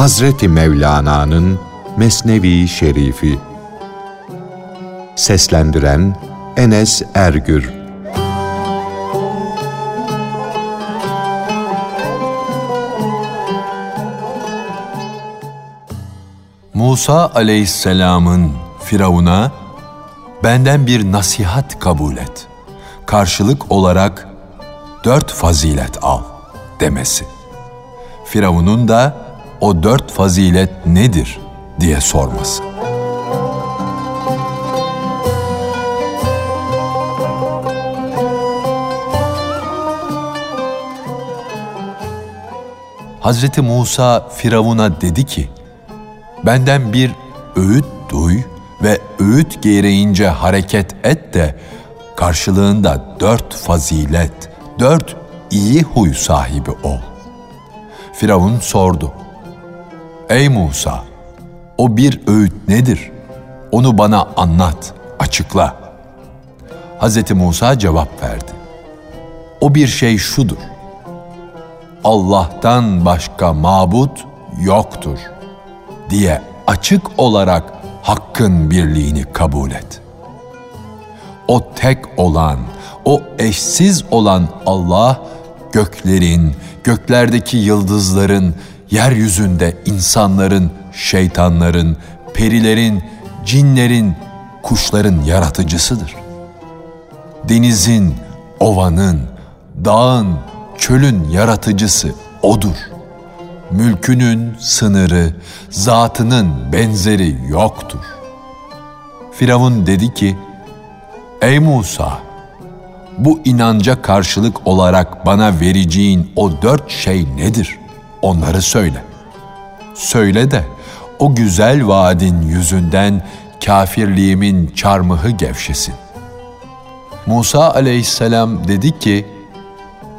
Hazreti Mevlana'nın Mesnevi Şerifi Seslendiren Enes Ergür Musa aleyhisselamın Firavun'a benden bir nasihat kabul et. Karşılık olarak dört fazilet al demesi. Firavun'un da o dört fazilet nedir diye sorması. Hazreti Musa Firavun'a dedi ki, benden bir öğüt duy ve öğüt gereğince hareket et de karşılığında dört fazilet, dört iyi huy sahibi ol. Firavun sordu. Ey Musa, o bir öğüt nedir? Onu bana anlat, açıkla. Hz. Musa cevap verdi. O bir şey şudur. Allah'tan başka mabut yoktur diye açık olarak hakkın birliğini kabul et. O tek olan, o eşsiz olan Allah göklerin, göklerdeki yıldızların, yeryüzünde insanların, şeytanların, perilerin, cinlerin, kuşların yaratıcısıdır. Denizin, ovanın, dağın, çölün yaratıcısı O'dur. Mülkünün sınırı, zatının benzeri yoktur. Firavun dedi ki, Ey Musa! Bu inanca karşılık olarak bana vereceğin o dört şey nedir? Onları söyle. Söyle de o güzel vaadin yüzünden kafirliğimin çarmıhı gevşesin. Musa aleyhisselam dedi ki,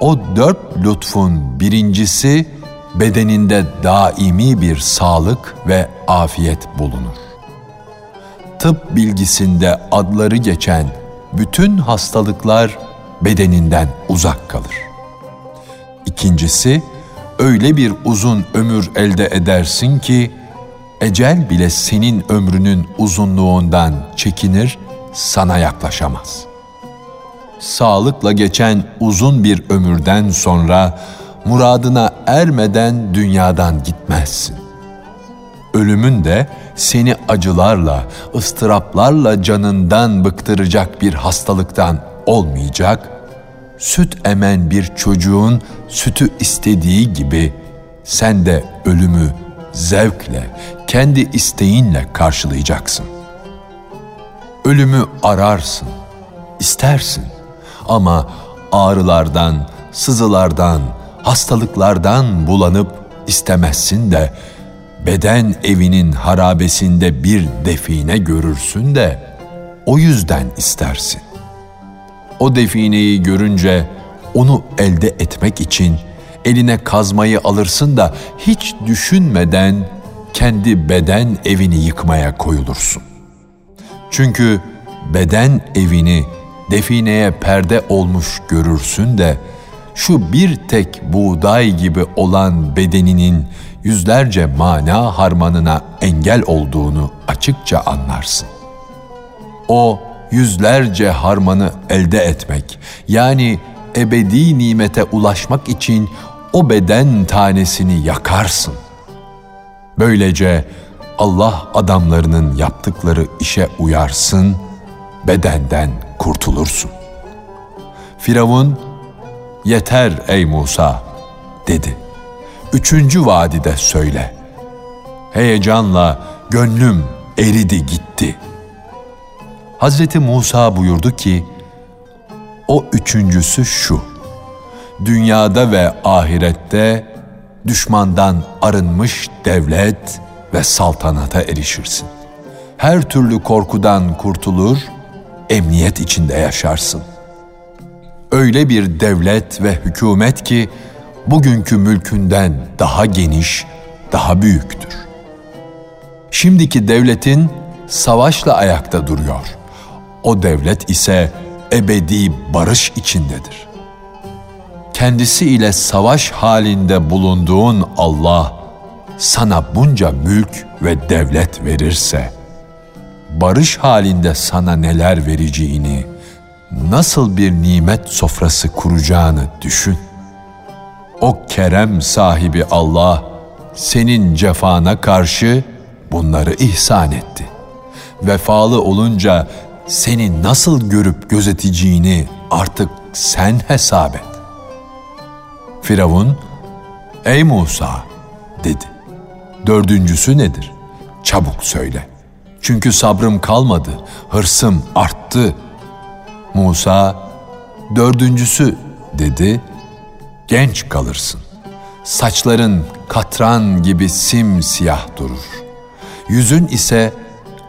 o dört lütfun birincisi bedeninde daimi bir sağlık ve afiyet bulunur. Tıp bilgisinde adları geçen bütün hastalıklar bedeninden uzak kalır. İkincisi, öyle bir uzun ömür elde edersin ki, ecel bile senin ömrünün uzunluğundan çekinir, sana yaklaşamaz. Sağlıkla geçen uzun bir ömürden sonra, muradına ermeden dünyadan gitmezsin. Ölümün de seni acılarla, ıstıraplarla canından bıktıracak bir hastalıktan olmayacak, süt emen bir çocuğun sütü istediği gibi sen de ölümü zevkle, kendi isteğinle karşılayacaksın. Ölümü ararsın, istersin ama ağrılardan, sızılardan, hastalıklardan bulanıp istemezsin de beden evinin harabesinde bir define görürsün de o yüzden istersin. O defineyi görünce onu elde etmek için eline kazmayı alırsın da hiç düşünmeden kendi beden evini yıkmaya koyulursun. Çünkü beden evini defineye perde olmuş görürsün de şu bir tek buğday gibi olan bedeninin yüzlerce mana harmanına engel olduğunu açıkça anlarsın. O yüzlerce harmanı elde etmek yani ebedi nimete ulaşmak için o beden tanesini yakarsın. Böylece Allah adamlarının yaptıkları işe uyarsın, bedenden kurtulursun. Firavun, yeter ey Musa dedi. Üçüncü vadide söyle. Heyecanla gönlüm eridi gitti. Hazreti Musa buyurdu ki, o üçüncüsü şu. Dünyada ve ahirette düşmandan arınmış devlet ve saltanata erişirsin. Her türlü korkudan kurtulur, emniyet içinde yaşarsın. Öyle bir devlet ve hükümet ki bugünkü mülkünden daha geniş, daha büyüktür. Şimdiki devletin savaşla ayakta duruyor. O devlet ise ebedi barış içindedir. Kendisi ile savaş halinde bulunduğun Allah sana bunca mülk ve devlet verirse, barış halinde sana neler vereceğini, nasıl bir nimet sofrası kuracağını düşün. O kerem sahibi Allah senin cefana karşı bunları ihsan etti. Vefalı olunca seni nasıl görüp gözeteceğini artık sen hesap et. Firavun, ey Musa dedi. Dördüncüsü nedir? Çabuk söyle. Çünkü sabrım kalmadı, hırsım arttı. Musa, dördüncüsü dedi, genç kalırsın. Saçların katran gibi simsiyah durur. Yüzün ise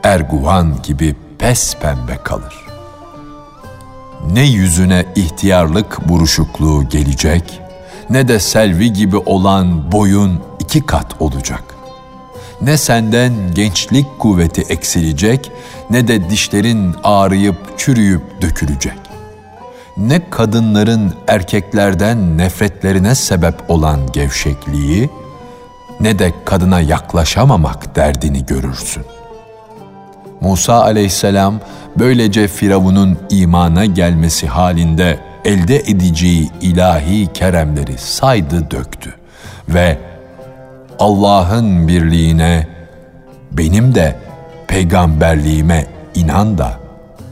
erguvan gibi pes pembe kalır. Ne yüzüne ihtiyarlık buruşukluğu gelecek, ne de selvi gibi olan boyun iki kat olacak. Ne senden gençlik kuvveti eksilecek, ne de dişlerin ağrıyıp çürüyüp dökülecek. Ne kadınların erkeklerden nefretlerine sebep olan gevşekliği, ne de kadına yaklaşamamak derdini görürsün. Musa aleyhisselam böylece Firavun'un imana gelmesi halinde elde edeceği ilahi keremleri saydı döktü ve Allah'ın birliğine benim de peygamberliğime inan da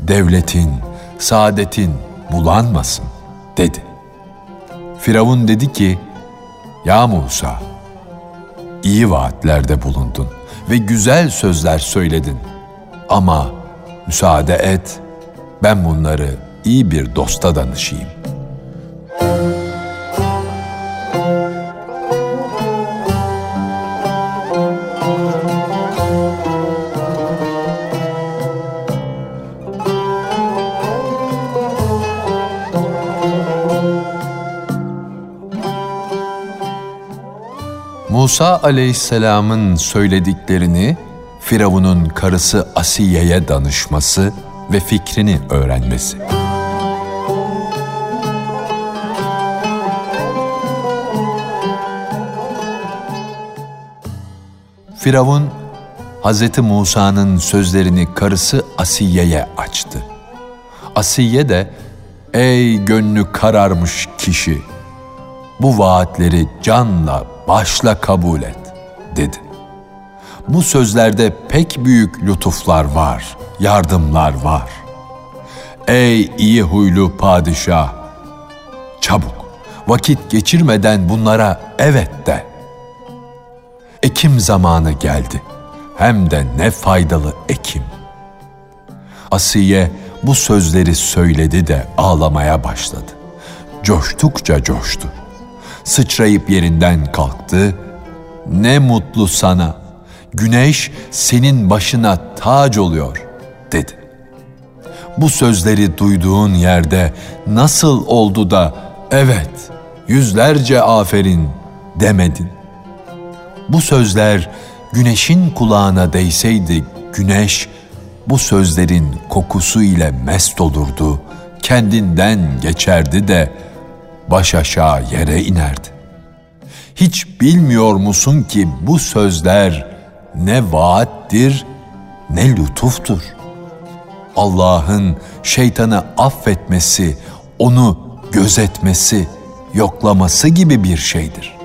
devletin, saadetin bulanmasın dedi. Firavun dedi ki, Ya Musa, iyi vaatlerde bulundun ve güzel sözler söyledin. Ama müsaade et, ben bunları iyi bir dosta danışayım. Musa aleyhisselamın söylediklerini Firavun'un karısı Asiye'ye danışması ve fikrini öğrenmesi. Firavun, Hz. Musa'nın sözlerini karısı Asiye'ye açtı. Asiye de, ''Ey gönlü kararmış kişi, bu vaatleri canla, başla kabul et.'' dedi. Bu sözlerde pek büyük lütuflar var, yardımlar var. Ey iyi huylu padişah, çabuk, vakit geçirmeden bunlara evet de. Ekim zamanı geldi. Hem de ne faydalı ekim. Asiye bu sözleri söyledi de ağlamaya başladı. Coştukça coştu. Sıçrayıp yerinden kalktı. Ne mutlu sana. Güneş senin başına tac oluyor dedi. Bu sözleri duyduğun yerde nasıl oldu da evet yüzlerce aferin demedin? Bu sözler güneşin kulağına değseydi güneş bu sözlerin kokusu ile mest olurdu, kendinden geçerdi de baş aşağı yere inerdi. Hiç bilmiyor musun ki bu sözler ne vaattir ne lütuftur. Allah'ın şeytanı affetmesi, onu gözetmesi, yoklaması gibi bir şeydir.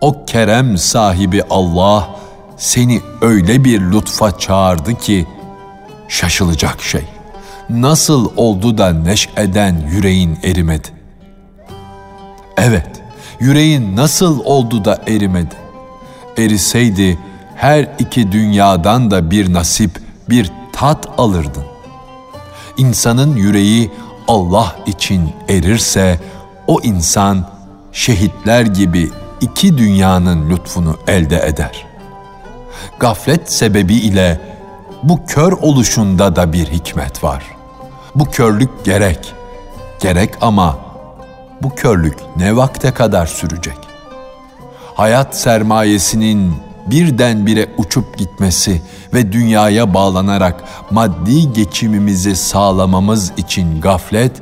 O kerem sahibi Allah seni öyle bir lütfa çağırdı ki şaşılacak şey. Nasıl oldu da neşeden yüreğin erimedi? Evet, yüreğin nasıl oldu da erimedi? Eriseydi her iki dünyadan da bir nasip, bir tat alırdın. İnsanın yüreği Allah için erirse o insan şehitler gibi iki dünyanın lütfunu elde eder. Gaflet sebebi ile bu kör oluşunda da bir hikmet var. Bu körlük gerek, gerek ama bu körlük ne vakte kadar sürecek? Hayat sermayesinin birdenbire uçup gitmesi ve dünyaya bağlanarak maddi geçimimizi sağlamamız için gaflet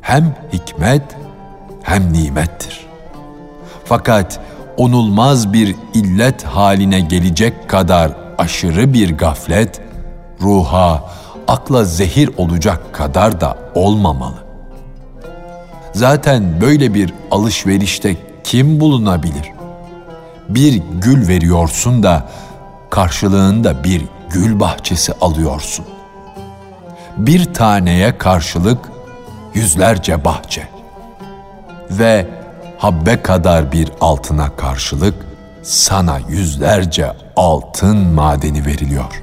hem hikmet hem nimettir. Fakat onulmaz bir illet haline gelecek kadar aşırı bir gaflet, ruha, akla zehir olacak kadar da olmamalı. Zaten böyle bir alışverişte kim bulunabilir? Bir gül veriyorsun da karşılığında bir gül bahçesi alıyorsun. Bir taneye karşılık yüzlerce bahçe ve habbe kadar bir altına karşılık sana yüzlerce altın madeni veriliyor.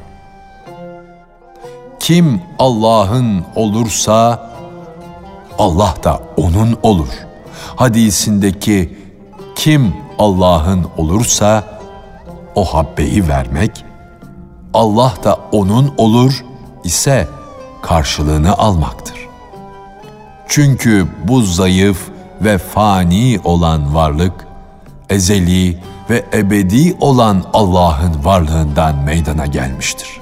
Kim Allah'ın olursa Allah da onun olur. Hadisindeki kim Allah'ın olursa o habbeyi vermek, Allah da onun olur ise karşılığını almaktır. Çünkü bu zayıf ve fani olan varlık, ezeli ve ebedi olan Allah'ın varlığından meydana gelmiştir.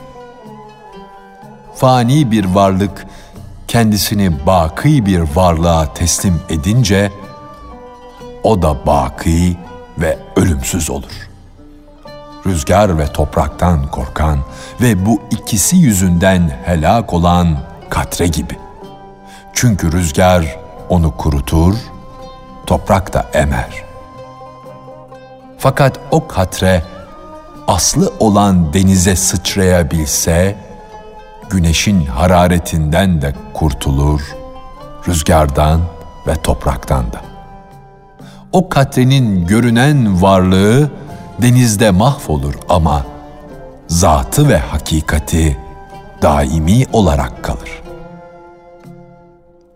Fani bir varlık kendisini baki bir varlığa teslim edince o da baki ve ölümsüz olur. Rüzgar ve topraktan korkan ve bu ikisi yüzünden helak olan katre gibi. Çünkü rüzgar onu kurutur, toprak da emer. Fakat o katre aslı olan denize sıçrayabilse, güneşin hararetinden de kurtulur, rüzgardan ve topraktan da. O katrenin görünen varlığı denizde mahvolur ama zatı ve hakikati daimi olarak kalır.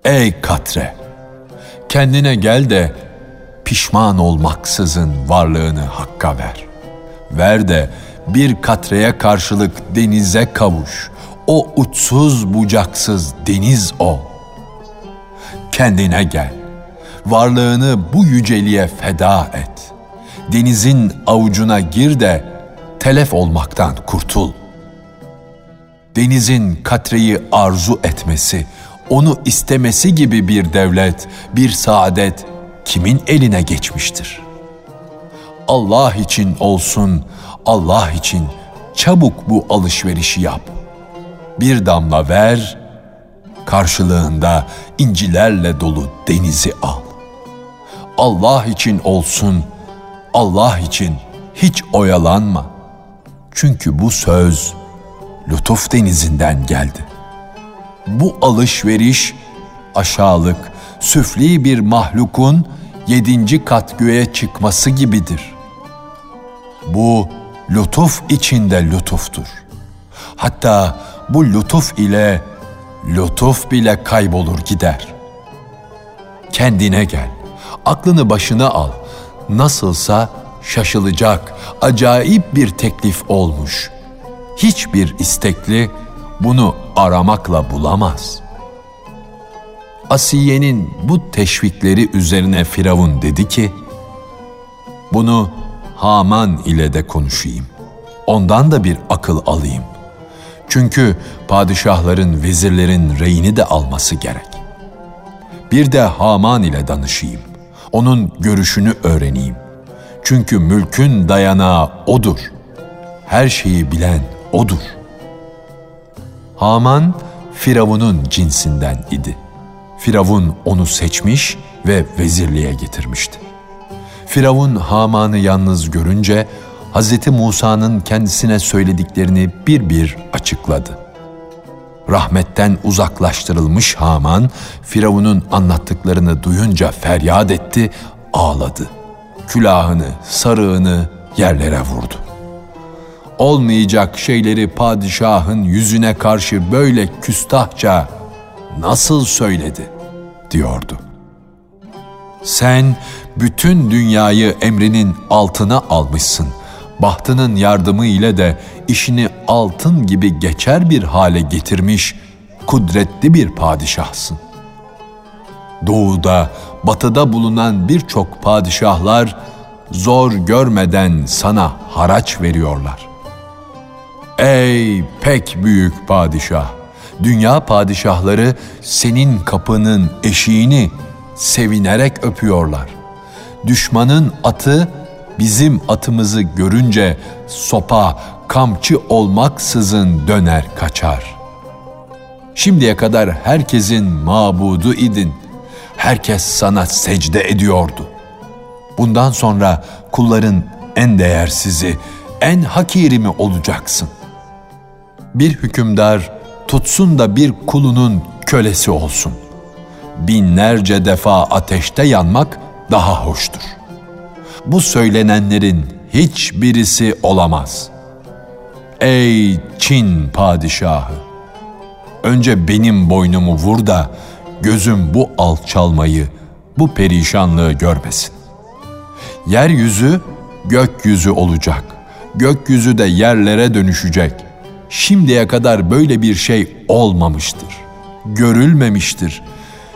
Ey katre! Kendine gel de pişman olmaksızın varlığını hakka ver. Ver de bir katreye karşılık denize kavuş. O uçsuz bucaksız deniz ol. Kendine gel. Varlığını bu yüceliğe feda et. Denizin avucuna gir de telef olmaktan kurtul. Denizin katreyi arzu etmesi, onu istemesi gibi bir devlet, bir saadet kimin eline geçmiştir? Allah için olsun, Allah için çabuk bu alışverişi yap. Bir damla ver, karşılığında incilerle dolu denizi al. Allah için olsun, Allah için hiç oyalanma. Çünkü bu söz lütuf denizinden geldi. Bu alışveriş aşağılık, süfli bir mahlukun yedinci kat göğe çıkması gibidir. Bu lütuf içinde lütuftur. Hatta bu lütuf ile lütuf bile kaybolur gider. Kendine gel, aklını başına al. Nasılsa şaşılacak, acayip bir teklif olmuş. Hiçbir istekli bunu aramakla bulamaz. Asiye'nin bu teşvikleri üzerine Firavun dedi ki, bunu Haman ile de konuşayım. Ondan da bir akıl alayım. Çünkü padişahların, vezirlerin reyini de alması gerek. Bir de Haman ile danışayım. Onun görüşünü öğreneyim. Çünkü mülkün dayanağı odur. Her şeyi bilen odur. Haman, Firavun'un cinsinden idi. Firavun onu seçmiş ve vezirliğe getirmişti. Firavun Haman'ı yalnız görünce Hz. Musa'nın kendisine söylediklerini bir bir açıkladı. Rahmetten uzaklaştırılmış Haman, Firavun'un anlattıklarını duyunca feryat etti, ağladı. Külahını, sarığını yerlere vurdu. Olmayacak şeyleri padişahın yüzüne karşı böyle küstahça nasıl söyledi diyordu. Sen bütün dünyayı emrinin altına almışsın. Bahtının yardımı ile de işini altın gibi geçer bir hale getirmiş kudretli bir padişahsın. Doğuda, batıda bulunan birçok padişahlar zor görmeden sana haraç veriyorlar. Ey pek büyük padişah! Dünya padişahları senin kapının eşiğini sevinerek öpüyorlar. Düşmanın atı bizim atımızı görünce sopa, kamçı olmaksızın döner kaçar. Şimdiye kadar herkesin mabudu idin. Herkes sana secde ediyordu. Bundan sonra kulların en değersizi, en hakiri mi olacaksın? Bir hükümdar tutsun da bir kulunun kölesi olsun. Binlerce defa ateşte yanmak daha hoştur. Bu söylenenlerin hiçbirisi olamaz. Ey Çin padişahı! Önce benim boynumu vur da gözüm bu alçalmayı, bu perişanlığı görmesin. Yeryüzü gökyüzü olacak. Gökyüzü de yerlere dönüşecek. Şimdiye kadar böyle bir şey olmamıştır. Görülmemiştir.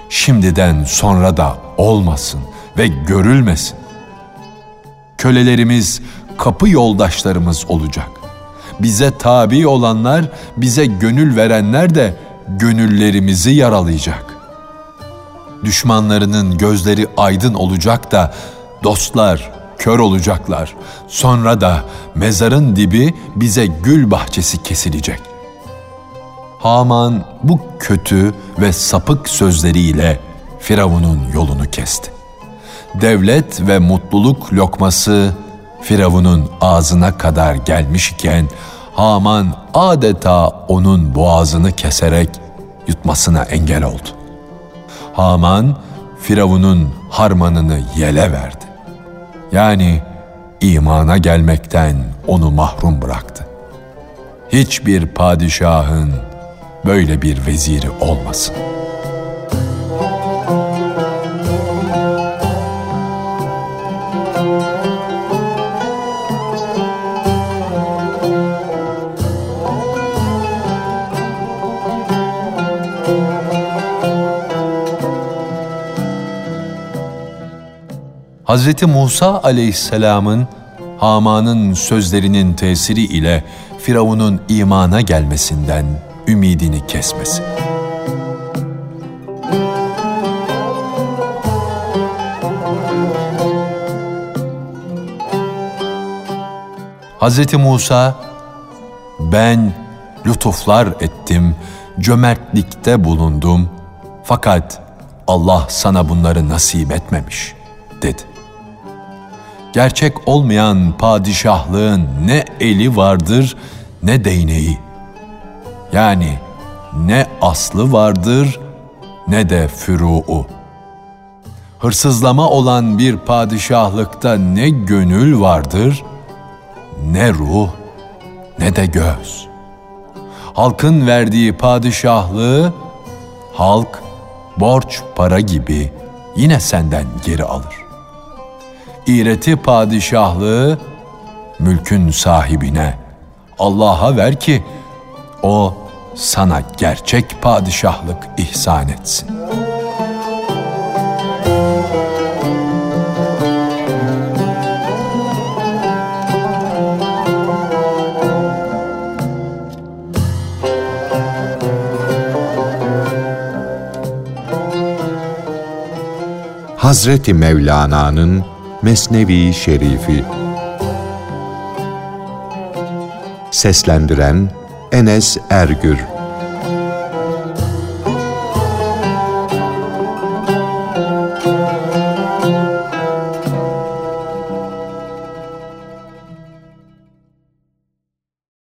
Şimdiden sonra da olmasın ve görülmesin. Kölelerimiz kapı yoldaşlarımız olacak. Bize tabi olanlar, bize gönül verenler de gönüllerimizi yaralayacak. Düşmanlarının gözleri aydın olacak da dostlar kör olacaklar. Sonra da mezarın dibi bize gül bahçesi kesilecek. Haman bu kötü ve sapık sözleriyle Firavun'un yolunu kesti. Devlet ve mutluluk lokması Firavun'un ağzına kadar gelmiş iken Haman adeta onun boğazını keserek yutmasına engel oldu. Haman Firavun'un harmanını yele verdi. Yani imana gelmekten onu mahrum bıraktı. Hiçbir padişahın böyle bir veziri olmasın.'' Hz. Musa aleyhisselamın Haman'ın sözlerinin tesiri ile Firavun'un imana gelmesinden ümidini kesmesi. Hz. Musa, ben lütuflar ettim, cömertlikte bulundum fakat Allah sana bunları nasip etmemiş, dedi gerçek olmayan padişahlığın ne eli vardır ne değneği. Yani ne aslı vardır ne de füruu. Hırsızlama olan bir padişahlıkta ne gönül vardır, ne ruh, ne de göz. Halkın verdiği padişahlığı, halk borç para gibi yine senden geri alır iğreti padişahlığı mülkün sahibine Allah'a ver ki o sana gerçek padişahlık ihsan etsin. Hazreti Mevlana'nın Mesnevi Şerifi. Seslendiren Enes Ergür